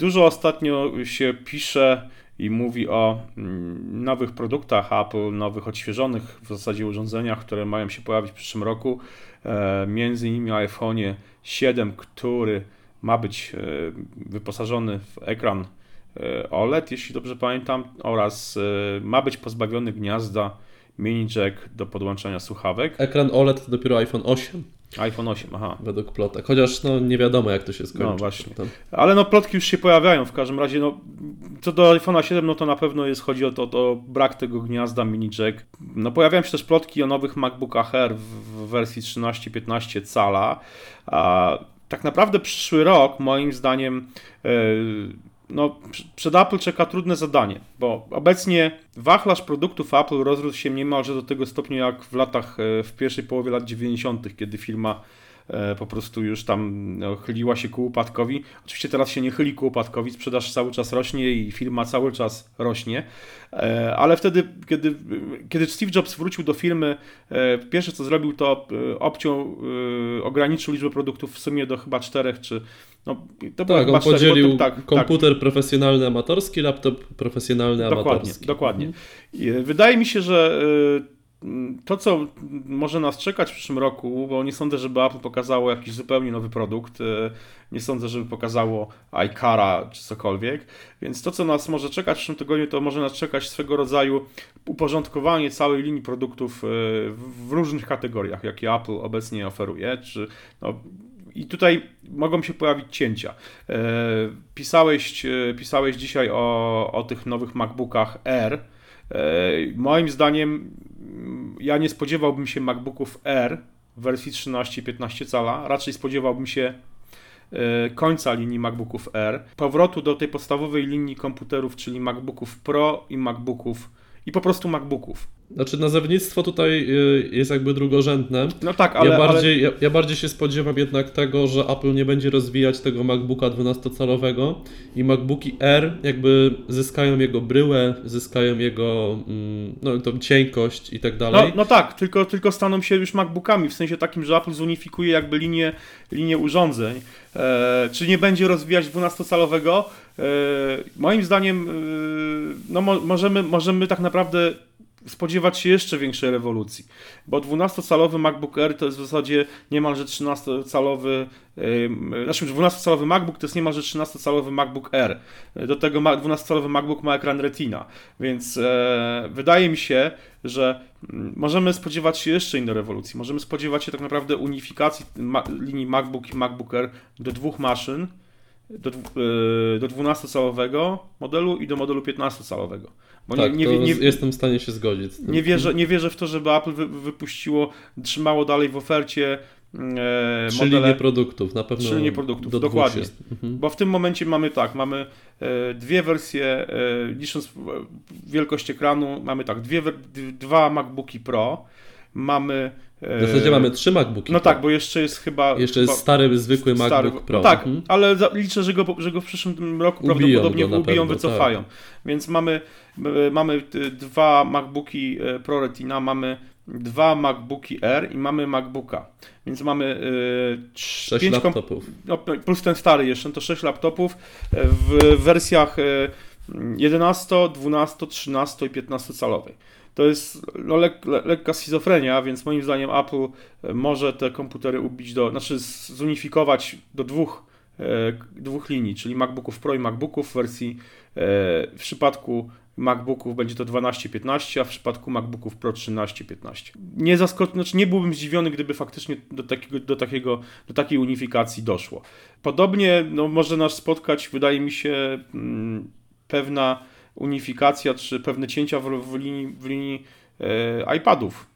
Dużo ostatnio się pisze i mówi o mm, nowych produktach Apple, nowych odświeżonych w zasadzie urządzeniach, które mają się pojawić w przyszłym roku. E, między innymi iPhone 7, który ma być e, wyposażony w ekran e, OLED, jeśli dobrze pamiętam, oraz ma być pozbawiony gniazda mini jack do podłączania słuchawek. Ekran OLED to dopiero iPhone 8 iPhone 8, aha. Według plotek. Chociaż no, nie wiadomo, jak to się skończy. No właśnie. Ale no plotki już się pojawiają w każdym razie. No, co do iPhone'a 7, no to na pewno jest, chodzi o to, to brak tego gniazda mini jack. No pojawiają się też plotki o nowych MacBookach Air w wersji 13-15 cala. A tak naprawdę przyszły rok, moim zdaniem, yy, no, przed Apple czeka trudne zadanie, bo obecnie wachlarz produktów Apple rozrósł się niemalże do tego stopnia jak w latach, e, w pierwszej połowie lat 90., kiedy firma po prostu już tam no, chyliła się ku upadkowi. Oczywiście teraz się nie chyli ku upadkowi, sprzedaż cały czas rośnie i firma cały czas rośnie, e, ale wtedy, kiedy, kiedy Steve Jobs wrócił do firmy, e, pierwsze co zrobił to obciął, ograniczył liczbę produktów w sumie do chyba czterech czy no, to tak, on podzielił to, tak, tak, komputer tak. profesjonalny, amatorski, laptop profesjonalny, dokładnie, amatorski. Dokładnie. Mhm. Wydaje mi się, że to, co może nas czekać w przyszłym roku, bo nie sądzę, żeby Apple pokazało jakiś zupełnie nowy produkt, e, nie sądzę, żeby pokazało iCara czy cokolwiek, więc to, co nas może czekać w przyszłym tygodniu, to może nas czekać swego rodzaju uporządkowanie całej linii produktów e, w różnych kategoriach, jakie Apple obecnie oferuje, czy no, i tutaj mogą się pojawić cięcia. E, pisałeś, pisałeś dzisiaj o, o tych nowych MacBookach Air. Moim zdaniem ja nie spodziewałbym się MacBooków R w wersji 13-15 cala, raczej spodziewałbym się e, końca linii MacBooków R, powrotu do tej podstawowej linii komputerów, czyli MacBooków Pro i MacBooków i po prostu MacBooków. Znaczy nazewnictwo tutaj y, jest jakby drugorzędne. No tak, ale... Ja bardziej, ale... ja, ja, bardziej się spodziewam jednak tego, że Apple nie będzie rozwijać tego MacBooka 12-calowego i MacBooki R jakby zyskają jego bryłę, zyskają jego mm, no, tą cienkość i tak dalej. No, no tak, tylko, tylko staną się już MacBookami, w sensie takim, że Apple zunifikuje jakby linię, linię urządzeń. E, czy nie będzie rozwijać 12-calowego? E, moim zdaniem e, no, mo możemy, możemy tak naprawdę spodziewać się jeszcze większej rewolucji, bo 12-calowy MacBook Air to jest w zasadzie niemalże 13-calowy, yy, znaczy 12-calowy MacBook to jest niemalże 13-calowy MacBook Air. Do tego 12-calowy MacBook ma ekran Retina, więc e, wydaje mi się, że mm, możemy spodziewać się jeszcze innej rewolucji. Możemy spodziewać się tak naprawdę unifikacji ma linii MacBook i MacBook Air do dwóch maszyn, do, yy, do 12-calowego modelu i do modelu 15-calowego. Bo tak, nie, nie, nie, jestem w stanie się zgodzić. Nie wierzę, nie wierzę w to, żeby Apple wy, wypuściło, trzymało dalej w ofercie e, Trzy modele, linie produktów, na pewno. Trzy linie produktów, dokładnie. Mhm. Bo w tym momencie mamy tak, mamy e, dwie wersje, e, licząc wielkość ekranu, mamy tak, dwie, dwa MacBooki Pro, mamy w zasadzie mamy trzy MacBooki. No tak, bo jeszcze jest chyba. Jeszcze jest stary, zwykły stary, MacBook Pro. No tak, mhm. ale liczę, że go, że go w przyszłym roku ubiją prawdopodobnie ubiją, pewno, wycofają. Tak. Więc mamy, mamy dwa MacBooki e, Pro Retina, mamy dwa MacBooki R i mamy MacBooka. Więc mamy yy, sześć laptopów. No, plus ten stary jeszcze, no to sześć laptopów e, w wersjach 11, 12, 13 i 15 calowej to jest no, lek, le, lekka schizofrenia, więc moim zdaniem Apple e, może te komputery ubić do, znaczy zunifikować do dwóch, e, dwóch linii, czyli MacBooków Pro i MacBooków w wersji e, w przypadku MacBooków będzie to 12-15, a w przypadku MacBooków Pro 13-15. Nie zaskocz... znaczy nie byłbym zdziwiony, gdyby faktycznie do, takiego, do, takiego, do takiej unifikacji doszło. Podobnie no, może nas spotkać, wydaje mi się, mm, pewna unifikacja czy pewne cięcia w, w linii, w linii e, iPadów,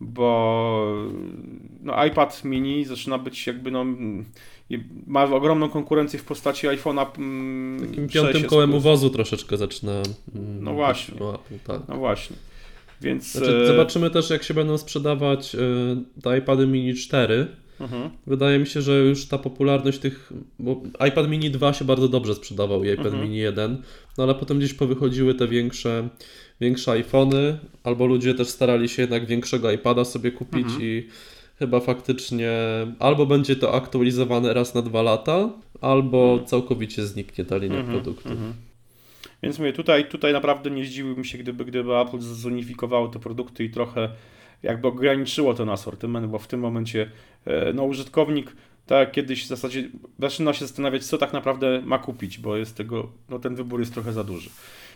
bo no, iPad mini zaczyna być jakby no, ma ogromną konkurencję w postaci iPhone'a. Mm, Takim piątym kołem uwozu troszeczkę zaczyna. Mm, no właśnie. No, tak. no właśnie. Więc, znaczy, e, zobaczymy też, jak się będą sprzedawać e, te iPady mini 4 Mhm. Wydaje mi się, że już ta popularność tych. Bo iPad mini 2 się bardzo dobrze sprzedawał i iPad mhm. mini 1, no ale potem gdzieś powychodziły te większe, większe iPhony, albo ludzie też starali się jednak większego iPada sobie kupić mhm. i chyba faktycznie albo będzie to aktualizowane raz na dwa lata, albo całkowicie zniknie ta linia Mhm, produktów. mhm. Więc mówię, tutaj, tutaj naprawdę nie zdziwiłbym się, gdyby, gdyby Apple zunifikowało te produkty i trochę jakby ograniczyło ten asortyment, bo w tym momencie e, no, użytkownik tak kiedyś w zasadzie zaczyna się zastanawiać, co tak naprawdę ma kupić, bo jest tego, no ten wybór jest trochę za duży.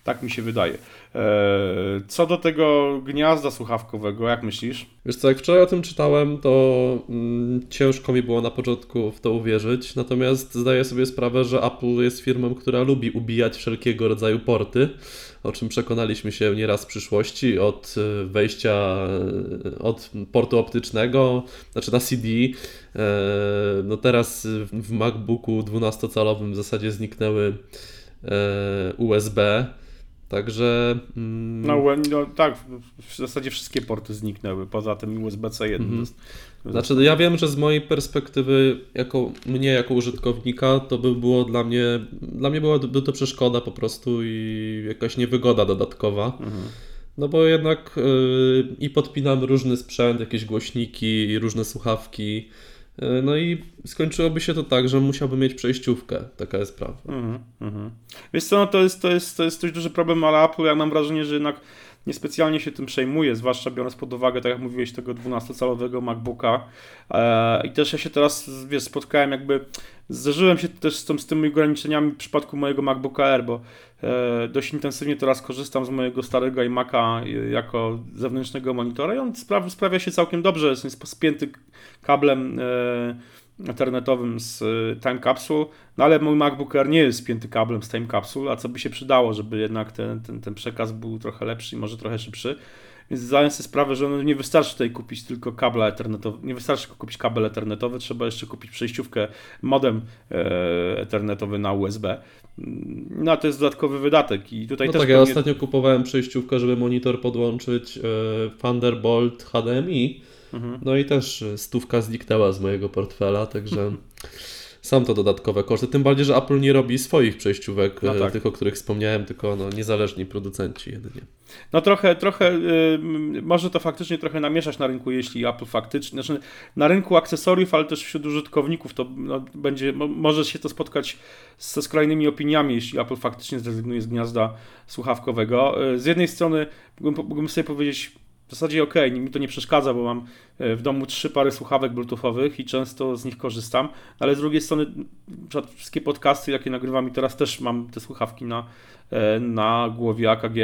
Tak mi się wydaje. E, Co do tego gniazda słuchawkowego, jak myślisz? Wiesz co, jak wczoraj o tym czytałem, to mm, ciężko mi było na początku w to uwierzyć, natomiast zdaję sobie sprawę, że Apple jest firmą, która lubi ubijać wszelkiego rodzaju porty, o czym przekonaliśmy się nieraz w przyszłości, od y, wejścia y, od portu optycznego, znaczy na CD, e, no teraz w MacBooku 12-calowym w zasadzie zniknęły e, USB, także... mm, No, no tak, w- zasadzie wszystkie porty zniknęły, poza tym USB-C 1. Mhm. Znaczy, ja wiem, że z mojej perspektywy, jako mnie, jako użytkownika, to by było dla mnie, dla mnie była to, przeszkoda po prostu i jakaś niewygoda dodatkowa. Mhm. No bo jednak y, i podpinam różny sprzęt, jakieś głośniki, różne słuchawki. Y, No i skończyłoby się to tak, że musiałbym mieć przejściówkę. Taka jest prawda. Mhm, mhm. Wiesz co, no to jest, to, jest, to jest dość duży problem, ale Apple, ja mam wrażenie, że jednak niespecjalnie się tym przejmuje, zwłaszcza biorąc pod uwagę, tak jak mówiłeś, tego 12-calowego MacBooka. E, I też ja się teraz, wiesz, spotkałem jakby, zderzyłem się też z, tym, z tymi ograniczeniami w przypadku mojego MacBooka Air, bo e, dość intensywnie teraz korzystam z mojego starego iMac'a e, jako zewnętrznego monitora i on spra- sprawia się całkiem dobrze, jest, spięty kablem internetowym z y, Time Capsule, no ale mój MacBook Air nie jest spięty kablem z Time Capsule, a co by się przydało, żeby jednak ten, ten, ten przekaz był trochę lepszy i może trochę szybszy. Więc zdaję sobie sprawę, że no nie wystarczy tutaj kupić tylko kabla ethernetowy, nie wystarczy kupić kabel ethernetowy, trzeba jeszcze kupić przejściówkę, modem e, ethernetowy na USB. Mm, No to jest dodatkowy wydatek i tutaj No też tak, ja pewnie- ostatnio kupowałem przejściówkę, żeby monitor podłączyć y, Thunderbolt HDMI. Mhm. No i też y, stówka zniknęła z mojego portfela, także są to dodatkowe koszty. Tym bardziej, że Apple nie robi swoich przejściówek, No y, tak. tych, o których wspomniałem, tylko no, niezależni producenci jedynie. No trochę, trochę y, może to faktycznie trochę namieszać na rynku, jeśli Apple faktycznie, znaczy na rynku akcesoriów, ale też wśród użytkowników to no, będzie, mo, może się to spotkać ze skrajnymi opiniami, jeśli Apple faktycznie zrezygnuje z gniazda słuchawkowego. Y, z jednej strony mógłbym, mógłbym sobie powiedzieć, w zasadzie okej, mi to nie przeszkadza, bo mam w domu trzy pary słuchawek bluetoothowych i często z nich korzystam, ale z drugiej strony wszystkie podcasty, jakie nagrywam i teraz też mam te słuchawki na, e, na głowie AKG.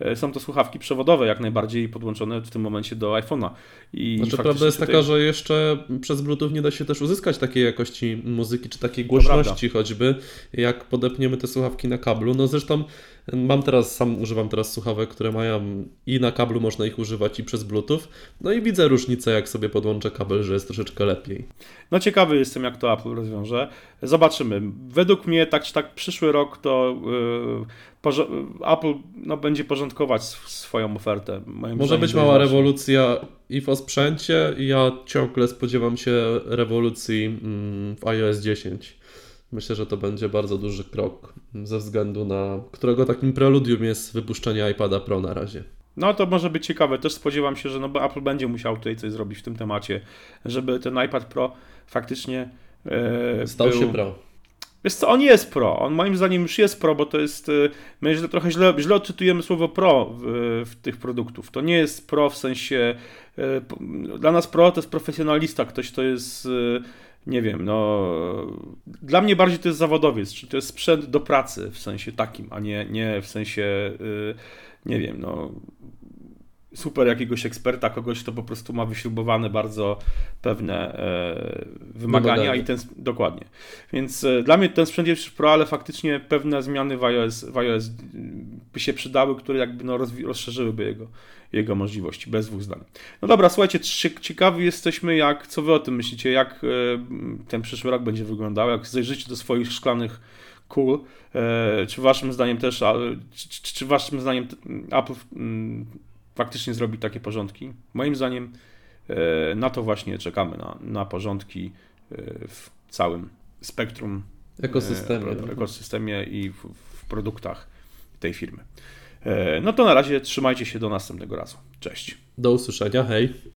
E, Są to słuchawki przewodowe jak najbardziej podłączone w tym momencie do iPhone'a. I Znaczy, prawda jest tutaj- taka, że jeszcze przez Bluetooth nie da się też uzyskać takiej jakości muzyki, czy takiej głośności choćby, jak podepniemy te słuchawki na kablu. No zresztą mam teraz, sam używam teraz słuchawek, które mają i na kablu można ich używać i przez Bluetooth. No i widzę różnicę, jak sobie podłączę kabel, że jest troszeczkę lepiej. No ciekawy jestem, jak to Apple rozwiąże. Zobaczymy. Według mnie, tak czy tak, przyszły rok to yy, Apple no, będzie porządkować sw- swoją ofertę. Może być mała rewolucja i w sprzęcie. i Ja ciągle spodziewam się rewolucji mm, w iOS 10. Myślę, że to będzie bardzo duży krok ze względu na którego takim preludium jest wypuszczenie iPada Pro na razie. No to może być ciekawe. Też spodziewam się, że no, bo Apple będzie musiał tutaj coś zrobić w tym temacie, żeby ten iPad Pro faktycznie e, Stał był... się Pro. Wiesz co, on jest pro. On moim zdaniem już jest pro, bo to jest. y, My źle, trochę źle, źle odczytujemy słowo pro w, w tych produktów. To nie jest pro w sensie. p- Dla nas pro to jest profesjonalista, ktoś to jest. Nie wiem, no. Dla mnie bardziej to jest zawodowiec, czyli to jest sprzęt do pracy w sensie takim, a nie, nie w sensie. Nie wiem, no. Super jakiegoś eksperta, kogoś, kto po prostu ma wyśrubowane bardzo pewne e, wymagania i ten. Dokładnie. Więc e, dla mnie ten sprzęt jest pro, ale faktycznie pewne zmiany w iOS, w iOS by się przydały, które jakby no rozszerzyłyby jego, jego możliwości, bez dwóch zdań. No dobra, słuchajcie, cie- ciekawi jesteśmy, jak, co wy o tym myślicie, jak e, ten przyszły rok będzie wyglądał, jak zajrzycie do swoich szklanych e, czy waszym zdaniem też, czy, czy, czy waszym zdaniem Apple faktycznie zrobi takie porządki? Moim zdaniem e, na to właśnie czekamy, na, na porządki e, w całym spektrum Ekosystemie. e, ekosystemie i w, w produktach tej firmy. E, No to na razie trzymajcie się do następnego razu. Cześć. Do usłyszenia, hej.